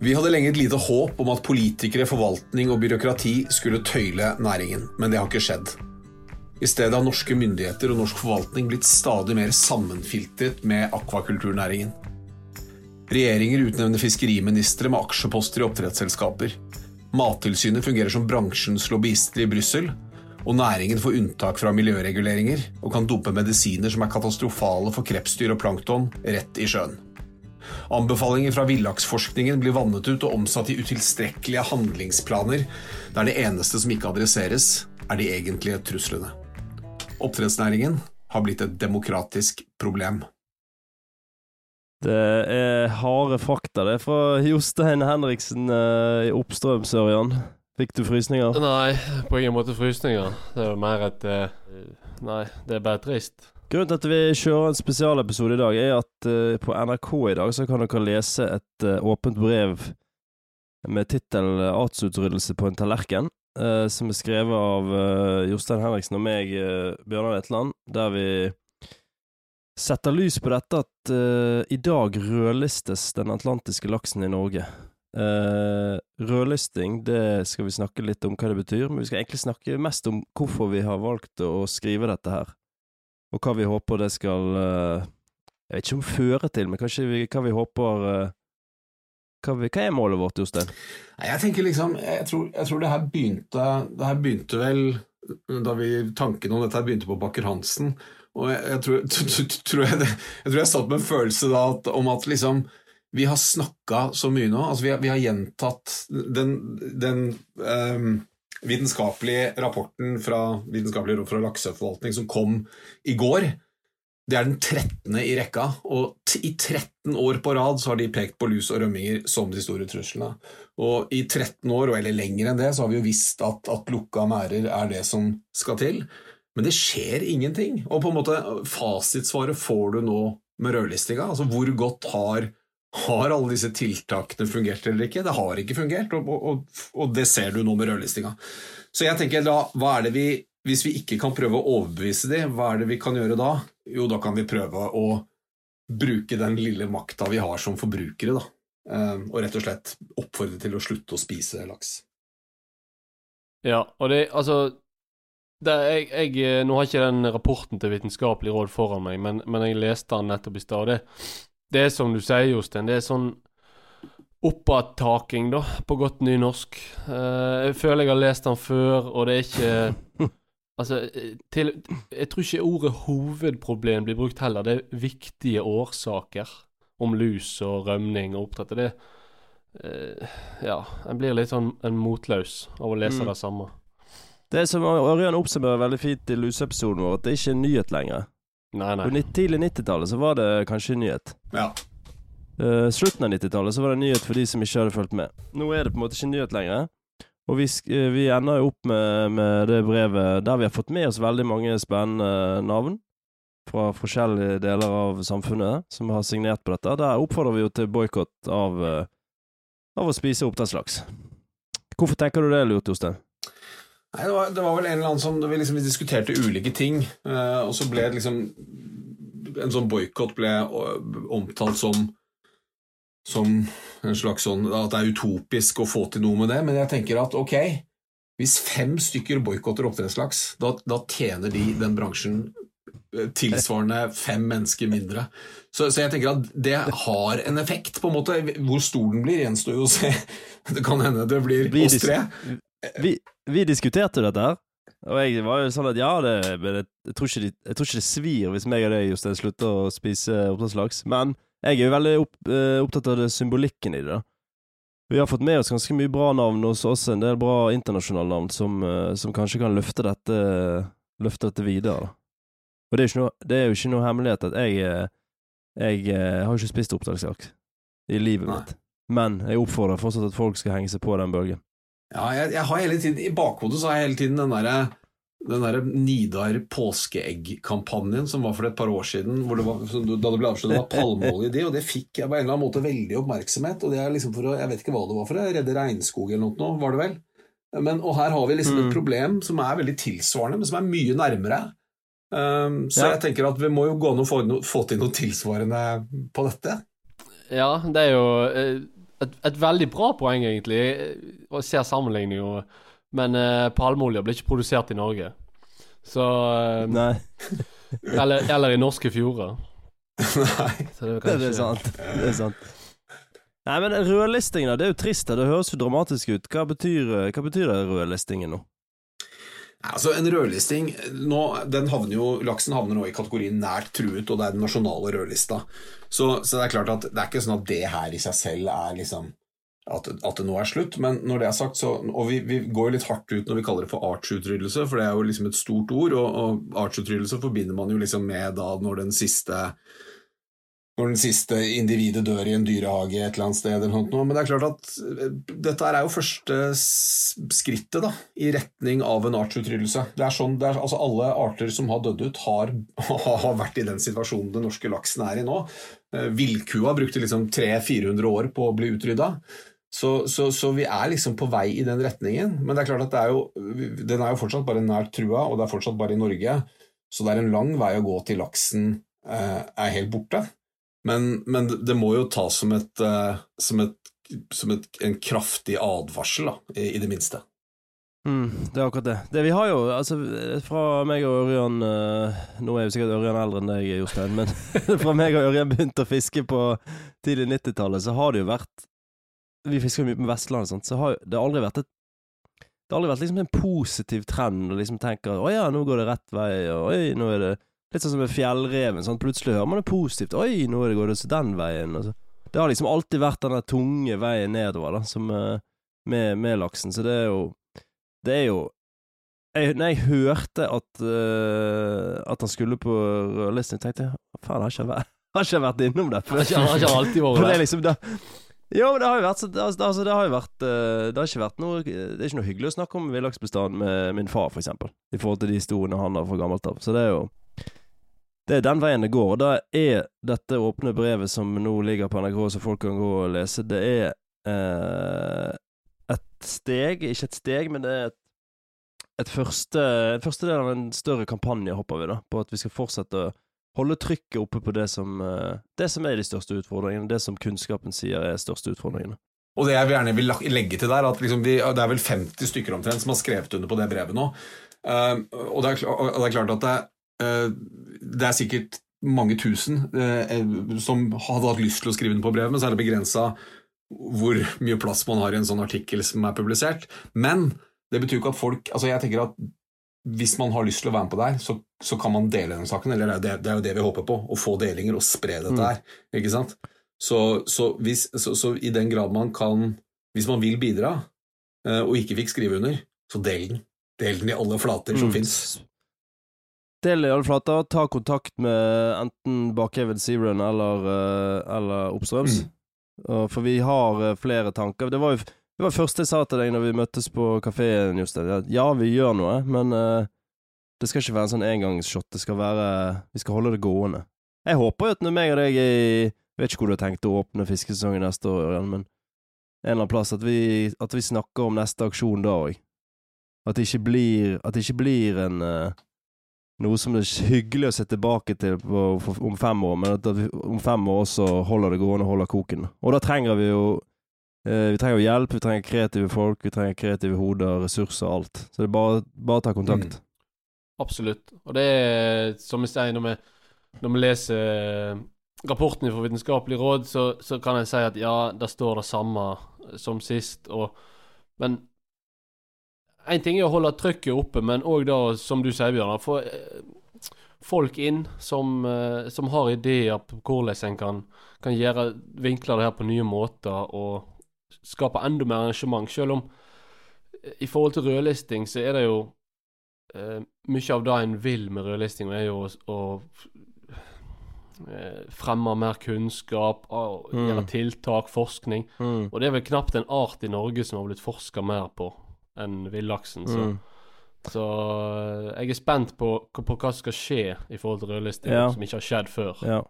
Vi hadde lenge et lite håp om at politikere, forvaltning og byråkrati skulle tøyle næringen, men det har ikke skjedd. I stedet har norske myndigheter og norsk forvaltning blitt stadig mer sammenfiltret med akvakulturnæringen. Regjeringer utnevner fiskeriministre med aksjeposter i oppdrettsselskaper. Mattilsynet fungerer som bransjens lobbyister i Brussel, og næringen får unntak fra miljøreguleringer og kan dumpe medisiner som er katastrofale for krepsdyr og plankton, rett i sjøen. Anbefalinger fra villaksforskningen blir vannet ut og omsatt i utilstrekkelige handlingsplaner, der det eneste som ikke adresseres, er de egentlige truslene. Oppdrettsnæringen har blitt et demokratisk problem. Det er harde fakta, det, er fra Jostein Henriksen uh, i Oppstrøms, Ørjan. Fikk du frysninger? Nei, på ingen måte frysninger. Det er mer et uh, Nei, det er bare trist. Grunnen til at vi kjører en spesialepisode i dag, er at uh, på NRK i dag så kan dere lese et uh, åpent brev med tittel 'Artsutryddelse på en tallerken', uh, som er skrevet av Jostein Henriksen og meg, Bjørnar Etland, der vi setter lys på dette at i dag rødlistes den atlantiske laksen i Norge. rødlisting, det skal vi snakke litt om hva det betyr, men vi skal egentlig snakke mest om hvorfor vi har valgt å skrive dette her og hva vi håper det skal uh, Jeg vet ikke om føre til, men kanskje vi, hva vi håper uh, hva, vi, hva, er målet vårt, Jostein? Jeg tenker liksom jeg tror, jeg tror, det her begynte Det her begynte vel da vi Tanken om dette her begynte på Bakker Hansen. Og jeg, jeg, tror, tror jeg, jeg, tror jeg satt med en følelse da at, om at liksom vi har snakka så mye nå. altså Vi har, vi har gjentatt den, den um, vitenskapelige rapporten fra Vitenskapelig råd for lakseforvaltning som kom i går. Det er den 13. i rekka, og i 13 år på rad så har de pekt på lus og rømminger som de store truslene. Og i 13 år, eller lenger enn det, så har vi jo visst at, at lukka merder er det som skal til. Men det skjer ingenting. Og på en måte fasitsvaret får du nå med rødlistinga. Altså hvor godt har har alle disse tiltakene fungert eller ikke? Det har ikke fungert, og, og, og det ser du nå med rødlistinga. Så jeg tenker da, hva er det vi Hvis vi ikke kan prøve å overbevise dem, hva er det vi kan gjøre da? Jo, da kan vi prøve å bruke den lille makta vi har som forbrukere, da. Eh, og rett og slett oppfordre til å slutte å spise laks. Ja, og det Altså jeg, jeg, eh, Nå har ikke den rapporten til Vitenskapelig råd foran meg, men, men jeg leste den nettopp i stad. Det er som du sier, Jostein. Det er sånn oppattaking, da, på godt nynorsk. Uh, jeg føler jeg har lest den før, og det er ikke Altså, til, jeg tror ikke ordet hovedproblem blir brukt heller. Det er viktige årsaker om lus og rømning og oppdrett. Det uh, Ja, en blir litt sånn en motløs av å lese mm. det samme. Det som Ørjan oppsummerer veldig fint i luseepisoden vår, at det ikke er nyhet lenger. Nei, nei. På tidlig 90-tallet så var det kanskje nyhet. Ja. Uh, slutten av 90-tallet så var det nyhet for de som ikke hadde fulgt med. Nå er det på en måte ikke nyhet lenger. Og vi, uh, vi ender jo opp med, med, det brevet der vi har fått med oss veldig mange spennende navn fra forskjellige deler av samfunnet som har signert på dette. Der oppfordrer vi jo til boikott av, uh, av å spise oppdrettslaks. Hvorfor tenker du det, Lurt Jostein? Nei, det var, det var, vel en eller annen som Vi liksom diskuterte ulike ting, uh, og så ble det liksom En sånn boikott ble omtalt som som en slags sånn At det er utopisk å få til noe med det, men jeg tenker at ok, hvis fem stykker boikotter oppdrettslaks, da, da tjener de den bransjen eh, tilsvarende fem mennesker mindre. Så, så, jeg tenker at det har en effekt, på en måte. Hvor stor den blir, gjenstår jo å se. Det kan hende det blir oss tre. Vi, vi diskuterte dette her. Og jeg var jo sånn at ja, det, jeg, jeg, tror de, jeg, tror ikke det svir hvis meg og deg Jostein slutter å spise oppdrettslaks. Men jeg er jo veldig opp, uh, opptatt av det symbolikken i det. Vi har fått med oss ganske mye bra navn hos oss, en del bra internasjonale navn som, uh, som kanskje kan løfte dette, løfte dette videre. Og det er, noe, det er, jo ikke noe hemmelighet at jeg, eh, jeg, har ikke spist oppdrettslaks i livet Nei. mitt. Men jeg oppfordrer fortsatt at folk skal henge seg på den bølgen. Ja, jeg, jeg, har hele tiden, I bakhodet så har jeg hele tiden den derre den der Nidar påskeegg-kampanjen som var for et par år siden, det var, da det ble avslørt var palmeolje i de, og det fikk jeg på en eller annen måte veldig oppmerksomhet. og det er liksom for å, Jeg vet ikke hva det var for å redde regnskog eller noe, var det vel? Men, og her har vi liksom et mm. problem som er veldig tilsvarende, men som er mye nærmere. Um, så ja. jeg tenker at vi må jo gå an å få, no, få til noe tilsvarende på dette. Ja, det er jo eh, et, et veldig bra poeng, egentlig. Jeg- ser sammenligninga. Men uh, palmeolje blir ikke produsert i Norge. Så eh, Nei, eller, eller i norske fjorder. Nei. Så det er det er sant. Det er sant. Nei, men rødlistingen. Det er jo trist. Det høres jo dramatisk ut. Hva betyr, hva betyr det rødlistingen nå? Altså, en rødlisting nå, havner jo, Laksen havner nå i kategorien nært truet, og det er den nasjonale rødlista. Så, så det er klart at det er ikke sånn at det her i seg selv er liksom at, at det nå er slutt, men når det er sagt, så Og vi, vi går jo litt hardt ut når vi kaller det for artsutryddelse, for det er jo liksom et stort ord, og, og artsutryddelse forbinder man jo liksom med da når den siste når den siste individet dør i en dyrehage et eller annet sted, eller noe men det er klart at eh, dette er jo første skrittet da, i retning av en artsutryddelse. Det er sånn, det er, altså Alle arter som har dødd ut, har, har vært i den situasjonen den norske laksen er i nå. Eh, Villkua brukte liksom 300-400 år på å bli utrydda. Så, så, så vi er liksom på vei i den retningen. Men det er klart at er jo, den er jo fortsatt bare nært trua, og det er fortsatt bare i Norge. Så det er en lang vei å gå til laksen eh, er helt borte. Men, men det må jo tas som, et, eh, som, et, som et, en kraftig advarsel, da, i, i det minste. Mm, det er akkurat det. det. Vi har jo, altså fra meg og Ørjan uh, Nå er jo sikkert Ørjan eldre enn deg, Jostein, men fra meg og Ørjan begynte å fiske på tidlig 90-tallet, så har det jo vært Vi fisker jo mye på Vestlandet, sant? så har det har aldri vært et Det har aldri vært liksom en positiv trend å liksom tenke at 'Å ja, nå går det rett vei', og 'Oi, nå er det Litt sånn som med fjellreven. Sånn. Plutselig hører man det positivt. 'Oi, nå er det går det så den veien'. Altså. Det har liksom alltid vært den der tunge veien nedover, da, som, eh, med, med laksen. Så det er jo Det er jo jeg, Når jeg hørte at uh, At han skulle på rødlisten, tenkte jeg faen, har ikke vært, har ikke vært innom det ikke- han har ikke alltid vært det er der. liksom det, Jo, det har jo vært så, altså, altså, det har jo vært eh, Det har ikke vært noe Det er ikke noe hyggelig å snakke om villaksbestanden med min far, for eksempel. I forhold til de historiene han har fra gammelt av. Så det er jo Det er den veien det går. Og da er dette åpne brevet som nå ligger på NRK, så folk kan gå og lese, det er eh, et steg Ikke et steg, men det er et, et første, et første del av en større kampanje, håper vi, da. På at vi skal fortsette å holde trykket oppe på det som, eh, det som er de største utfordringene. Det som kunnskapen sier er de største utfordringene. Og det jeg gjerne vil legge til der, at liksom vi, det er vel 50 stykker omtrent som har skrevet under på det brevet nå. Uh, og, det er, og det er klart at det, eh, det er sikkert mange tusen eh, som hadde hatt lyst til å skrive den på brevet, men så er det begrensa hvor mye plass man har i en sånn artikkel som er publisert. Men det betyr jo ikke at folk altså Jeg tenker at hvis man har lyst til å være med på det her, så, så kan man dele den saken. Eller det det, er jo det vi håper på, å få delinger og spre dette Mm. her. Ikke sant? Så, så, hvis, så, så i den grad man kan Hvis man vil bidra, eh, og ikke fikk skrive under, så del den. Del den i alle flater som Mm. fins. Del i alle flater. Ta kontakt med enten Bakhaven Searun eller, eh, eller Oppstrøms. Mm. For vi har eh, flere tanker. Det var jo det var første jeg sa til deg når vi møttes på kafeen, Jostein. Ja, vi gjør noe, men uh, det skal ikke være en sånn engangsshot. Det skal være Vi skal holde det gående. Jeg håper jo at når meg og deg er i Jeg vet ikke hvor du har tenkt å åpne fiskesesongen neste år, men en eller annen plass at vi, at vi snakker om neste aksjon da òg. At det ikke blir At det ikke blir en eh, noe som det er hyggelig å se tilbake til på, om fem år, men at vi om fem år også holder det gående og holder koken. Og da trenger vi jo eh, Vi trenger hjelp, vi trenger kreative folk, vi trenger kreative hoder, ressurser, og alt. Så det er bare, bare ta kontakt. Absolutt. Og det er som jeg sier, når vi, når vi leser eh, rapporten fra Vitenskapelig råd, så, så kan jeg si at ja, der står det samme som sist, og Men én ting er å holde trykket oppe, men òg da, som du sier, Bjørnar, få eh, folk inn som, eh, som har ideer på hvordan en kan, kan gjøre vinkle det her på nye måter og skape enda mer arrangement. Selv om eh, i forhold til rødlisting, så er det jo eh, Mye av det en vil med rødlisting, er jo å, å eh, fremme mer kunnskap, og Mm. gjøre tiltak, forskning. Mm. Og det er vel knapt en art i Norge som har blitt forska mer på enn villaksen. Så, Mm. så eh, jeg er spent på, på hva som skal skje i forhold til rødlisting, Ja. som ikke har skjedd før. Ja.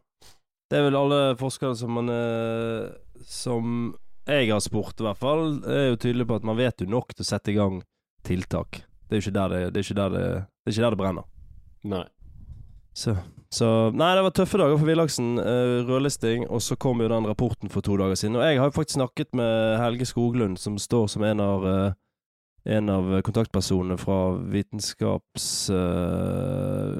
Det er vel alle forskere som man eh, Som jeg har spurt, i hvert fall, er jo tydelig på at man vet jo nok til å sette i gang tiltak. Det er jo ikke der det, det, ikke der det, det, ikke der det brenner. Nei. Så, så Nei, det var tøffe dager for villaksen. Uh, rødlisting, og så kom jo den rapporten for to dager siden. Og jeg har jo faktisk snakket med Helge Skoglund, som står som en av uh, en av kontaktpersonene fra vitenskaps, uh,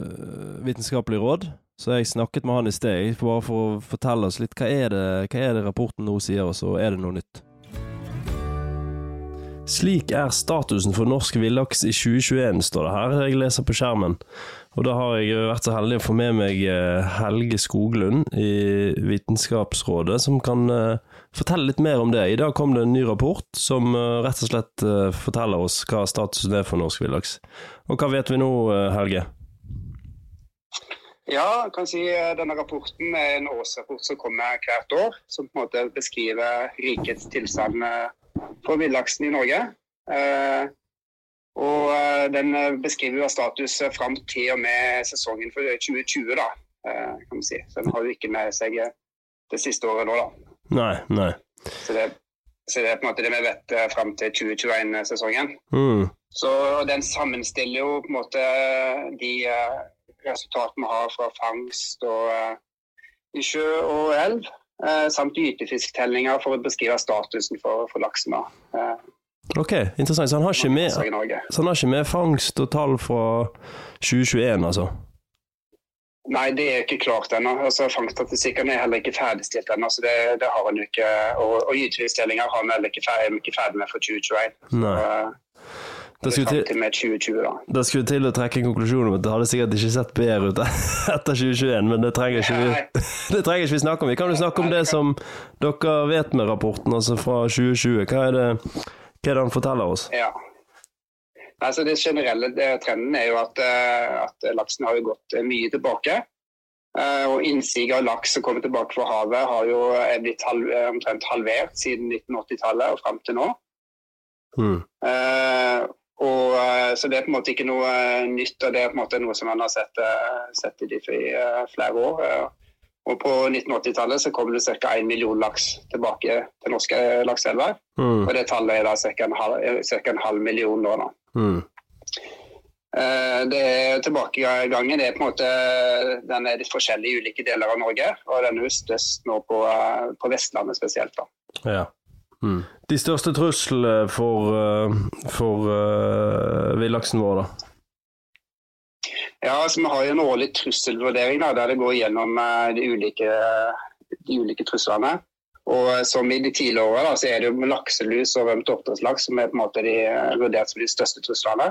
Vitenskapelig råd. Så jeg snakket med han i sted, bare for å fortelle oss litt hva er det, hva er det rapporten nå sier oss, og er det noe nytt? Slik er statusen for norsk villaks i 2021, står det her. Jeg leser på skjermen. Og da har jeg vært så heldig å få med meg eh, Helge Skoglund i Vitenskapsrådet, som kan eh, fortelle litt mer om det. I dag kom det en ny rapport som eh, rett og slett forteller oss hva statusen er for norsk villaks. Og hva vet vi nå, Helge? Ja, jeg kan si denne rapporten er en årsrapport som kommer hvert år. Som på en måte beskriver rikets tilstand for villaksen i Norge. Eh, og eh, den eh, beskriver status fram til og med sesongen for 2020, da, kan man si. Så den har jo ikke med seg det siste året nå, da. Nei, nei. Så det, så det er på en måte det vi vet fram til 2021-sesongen. Mm. Så den sammenstiller jo på en måte de resultatene vi har fra fangst og i sjø og elv. Eh, samt gytefisktellinger for å beskrive statusen for, for laksen. Eh, ok, interessant. Så han har ikke med, så han har ikke med fangst og tall fra 2021, altså? Nei, det er ikke klart ennå. Altså, Fangststatistikken er heller ikke ferdigstilt ennå. så det, det, har han ikke. Og, og gytefisktellinger har vi heller ikke ferdig, ikke ferdig med for 2021. Nei. Så, eh, da skulle, til, med 2020, da. da skulle til å trekke en konklusjon om at det hadde sikkert ikke sett bedre ut etter 2021, men det trenger ikke vi, det trenger ikke vi snakke om. Vi kan jo snakke om det som dere vet med rapporten, altså fra 2020. Hva er det, hva er det han forteller oss? Ja. Altså det generelle trenden er jo at, eh, at, laksen har gått eh, mye tilbake. Eh, og Innsiget av laks som kommer tilbake fra havet har jo blitt halv, omtrent halvert siden 1980-tallet og fram til nå. Mm. Uh, og, så det er på en måte ikke noe nytt, og det er på en måte noe som man har sett, sett i de flere år. Og På 1980-tallet så kom det ca. 1 million laks tilbake til norske lakseelver. Mm. Og det tallet er da ca. En, halv, en halv million nå. da. Mm. Det er Tilbakegangen det er på en måte, den er litt forskjellig i ulike deler av Norge. og Den er størst nå på, på Vestlandet spesielt. da. Ja. Mm. De største truslene for, eh, for uh, villaksen vår, da? Ja, altså Vi har jo en årlig trusselvurdering da, der det går gjennom de, ulike, de, ulike, truslene. Og Som i de tidligere årene så er det jo lakselus og rømt oppdrettslaks som er på en måte de vurdert som de største truslene.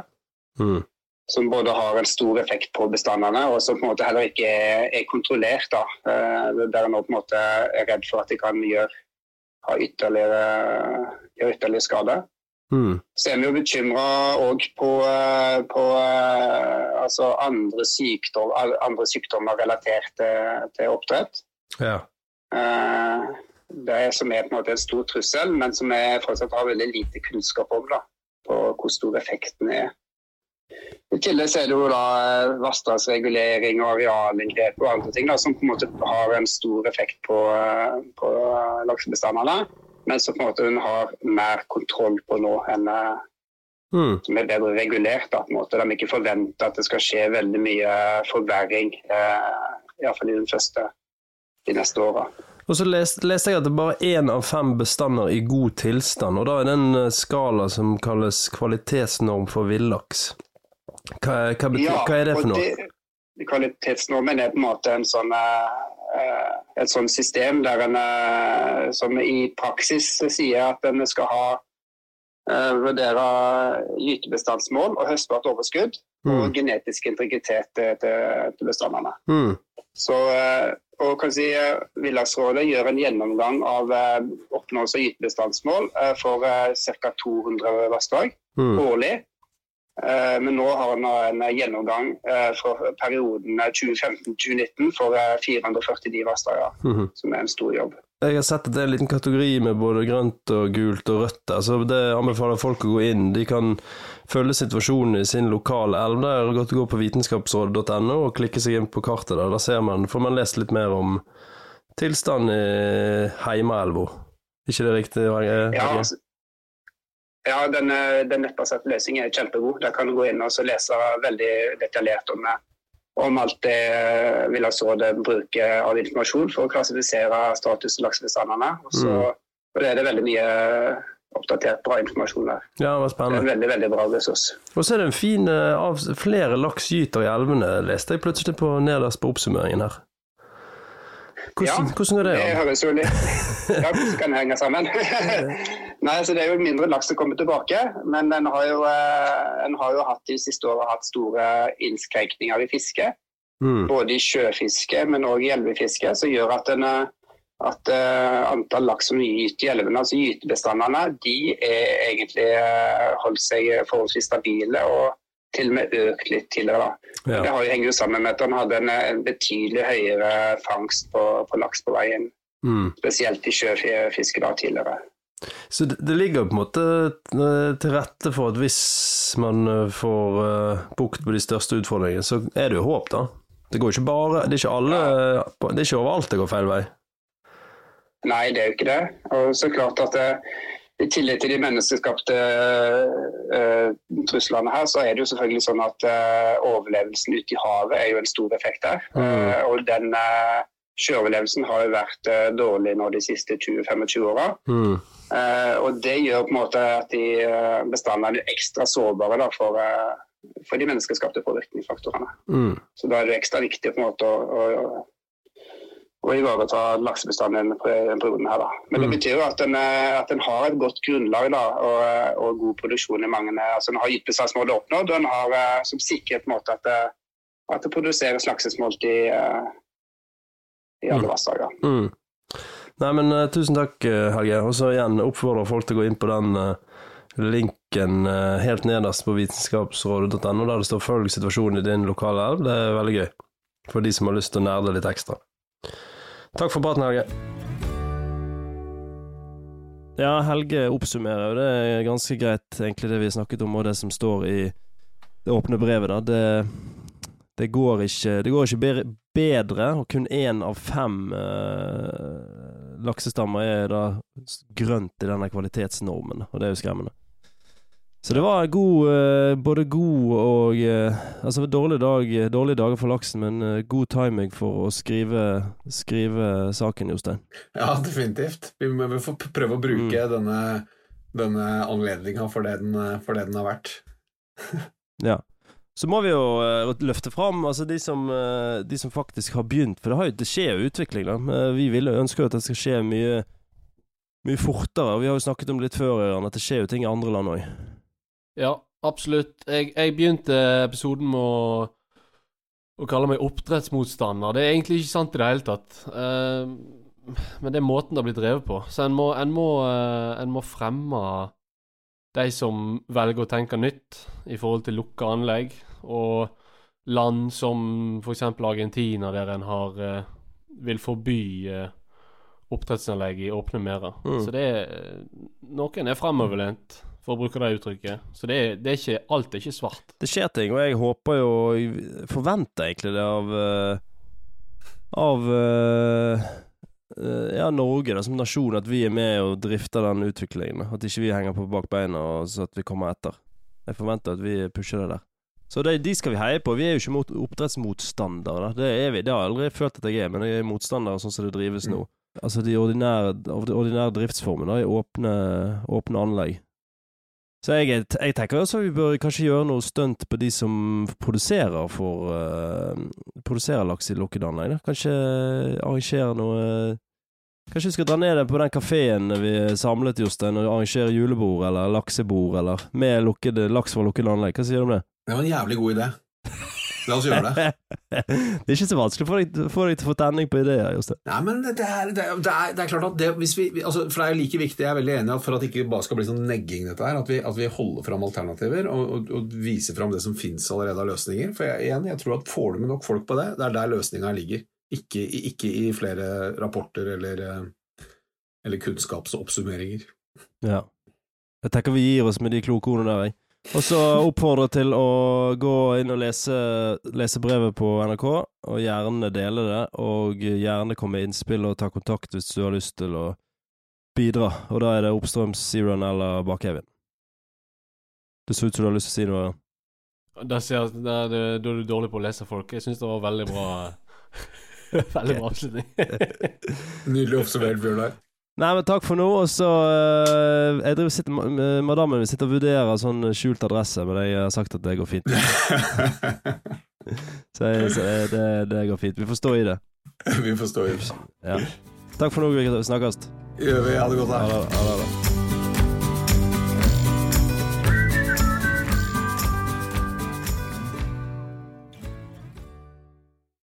Mm. Som både har en stor effekt på bestandene, og som på en måte heller ikke er, er kontrollert. da, uh, Der en nå på en måte er redd for at de kan gjøre ytterligere, ytterligere skade. Mm. Så er vi jo bekymra òg på, på altså andre, sykdom, andre, sykdommer relatert til, til oppdrett. Ja. Eh, det som er på en måte en stor trussel, men som vi fortsatt har veldig lite kunnskap om. Da, på hvor stor effekten er. I tillegg er det jo da eh, vassdragsregulering og arealinngrep og andre ting da, som på en måte har en stor effekt på, eh, på laksebestandene. Men som på en måte hun har mer kontroll på nå enn eh, mm. som er bedre regulert. Da, på en måte. De ikke forventer at det skal skje veldig mye forverring, eh, iallfall i den første, de neste åra. Og så leste, leste, jeg at det bare er én av fem bestander i god tilstand, og da er det en skala som kalles kvalitetsnorm for villaks. Hva, hva, betyr, ja, hva er det for noe? Det, kvalitetsnormen er på en måte en sånn, uh, et sånt system der en uh, som i praksis sier at en skal ha vurdere gytebestandsmål og høstbart overskudd mm. og genetisk integritet til, til bestandene. Mm. Så og kan si, Villagsrådet gjør en gjennomgang av oppnåelse av gytebestandsmål for ca. 200 vassdrag mm. årlig. Eh, men nå har han en gjennomgang eh, for perioden 2015-2019 for 449 eh, vassdrag, mm som er en stor jobb. Jeg har sett at det er en liten kategori med både grønt og gult og rødt. Altså det anbefaler folk å gå inn. De kan følge situasjonen i sin lokale elv. Det er godt å gå på vitenskapsrådet.no og klikke seg inn på kartet. der. Da ser man, får man lest litt mer om tilstanden i heimeelva. Ikke det riktig? Ja, altså, ja, den, den nettbaserte løsningen er kjempegod. Der kan du gå inn og lese veldig detaljert om, om alt det eh, Villagsrådet bruker av informasjon for å klassifisere status i laksebestandene. Og så Mm. og det er det veldig mye oppdatert bra informasjon der. Ja, det var spennende. Det er en veldig, veldig bra ressurs. Og så er det en fin eh, av Flere laks gyter i elvene, leste jeg plutselig på nederst på oppsummeringen her. Hvordan, Ja, hvordan går det Det høres jo litt Ja, hvordan kan det henge sammen? Nei, så Det er jo mindre laks som kommer tilbake, men en har jo, eh, en har jo hatt de siste årene hatt store innskrenkninger i fisket. Mm. Både i sjøfiske, men òg i elvefiske, som gjør at, en, eh, at eh, antall laks som gyter i elvene, altså gytebestandene, de er egentlig holdt seg forholdsvis stabile og til og med økt litt tidligere. Ja. Det har jo henger jo sammen med at han hadde en, en betydelig høyere fangst på, på laks på veien, Mm. spesielt i sjøfiske da tidligere. Så det, det ligger på en måte eh, til rette for at hvis man eh, får uh, bukt på de største utfordringene, så er det jo håp, da. Det går ikke bare Det er ikke alle Det er ikke overalt det går feil vei. Nei, det er jo ikke det. Og så klart at eh, i tillegg til de menneskeskapte uh, truslene her, så er det jo selvfølgelig sånn at uh, overlevelsen ute i havet er jo en stor effekt der. Uh, og den sjøoverlevelsen har jo vært dårlig nå de siste 20-25 åra. Mm. Og det gjør på en måte at de bestandene er ekstra sårbare da, for, for de menneskeskapte påvirkningsfaktorene. Mm. Så da er det ekstra viktig på en måte å, å, å ivareta laksebestanden på denne perioden her. Da. Men det Mm. betyr jo at en, eh, at en har et godt grunnlag da, og, eh, og god produksjon i mange eh, altså En har gytebestandsmålet oppnådd, og en har som sikrer på en måte at at det produseres laksesmolt i, i alle Mm. vassdrag. Mm. Nei, men uh, tusen takk, Helge. Og så igjen oppfordrer folk til å gå inn på den uh, linken uh, helt nederst på vitenskapsrådet.no, der det står 'følg situasjonen i din lokale elv'. Det er veldig gøy for de som har lyst til å nerde litt ekstra. Takk for praten, Helge. Ja, Helge oppsummerer jo det er ganske greit, egentlig, det vi snakket om, og det som står i det åpne brevet. da. Det, det går ikke, det går ikke bedre, og kun én av fem eh, laksestammer er da grønt i denne kvalitetsnormen, og det er jo skremmende. Så det var god, eh, både god og eh, Altså dårlig dag, dårlige dager for laksen, men eh, god timing for å skrive, skrive saken, Jostein. Ja, definitivt. Vi må vi får prøve å bruke denne, denne anledninga for, for det den har vært. Ja. Så må vi jo løfte fram altså de som, de som faktisk har begynt, for det, har det skjer jo utvikling. da. Vi vil jo ønsker jo at det skal skje mye, mye fortere. og Vi har jo snakket om det litt før, Jørgen, at det skjer jo ting i andre land òg. Ja, absolutt. Jeg, jeg begynte episoden med å, å kalle meg oppdrettsmotstander. Det er egentlig ikke sant i det hele tatt. Uh, men det er måten det blitt drevet på. Så en må, en må, uh, en må fremme de som velger å tenke nytt i forhold til lukka anlegg, og land som f.eks. Argentina, der en har uh, vil forby oppdrettsanlegg i åpne merder. Mm. Så det er Noen er fremoverlent, for å bruke det uttrykket. Så det er, det er ikke Alt er ikke svart. Det skjer ting, og jeg håper jo Jeg forventer egentlig det av eh, Av eh, eh, ja, Norge da, som nasjon, at vi er med og drifter den utviklingen. At ikke vi henger på bak beina, og så at vi kommer etter. Jeg forventer at vi pusher det der. Så det, de skal vi heie på. Vi er jo ikke mot oppdrettsmotstandere. Det er vi. Det har jeg aldri følt at jeg er, men jeg er motstander sånn som det drives nå. Altså de ordinære, ordinære driftsformene i åpne, åpne anlegg. Så jeg, jeg tenker også vi bør kanskje gjøre noe stunt på de som produserer for uh, Produserer laks i lukkede anlegg. Kanskje arrangere noe Kanskje vi skal dra ned på den kafeen vi samlet, Jostein, og arrangere julebord eller laksebord, eller med lukkede, laks fra lukkede anlegg. Hva sier du om det? Det var en jævlig god idé. La oss gjøre det. det er ikke så vanskelig for deg, til å få tenning på ideer, Jostein. Nei, men det er, det er, det er, det er klart at det, hvis vi, altså, For det er jo like viktig, jeg er veldig enig i at for at det ikke bare skal bli sånn negging, dette her, at vi, at vi holder fram alternativer og, og, og viser fram det som finnes allerede av løsninger. For jeg, igjen, jeg tror at får du med nok folk på det, det er der løsninga ligger. Ikke, ikke i flere rapporter eller, eh, eller kunnskapsoppsummeringer. Ja. Jeg tenker vi gir oss med de kloke ordene der, jeg. Og så oppfordre til å gå inn og lese, lese brevet på NRK, og gjerne dele det, og gjerne komme med innspill og ta kontakt hvis du har lyst til å bidra. Og da er det oppstrøms Zeron eller Bakhevin. Det ser ut som du har lyst til å si noe. Da er du dårlig på å lese folk. Jeg syns det var veldig bra Veldig bra avslutning. Nydelig observert, Bjørnar. Nei, men takk for nå. Og så uh, Jeg driver sitter, med- Madammen sitter og vurderer sånn skjult adresse, men jeg har sagt at det går fint. Så, jeg, så jeg, det, det går fint. Vi får stå i det. Vi får stå i det. Ja. Takk for nå. Vi snakkes. Gjør vi. Ha det godt. Ha det.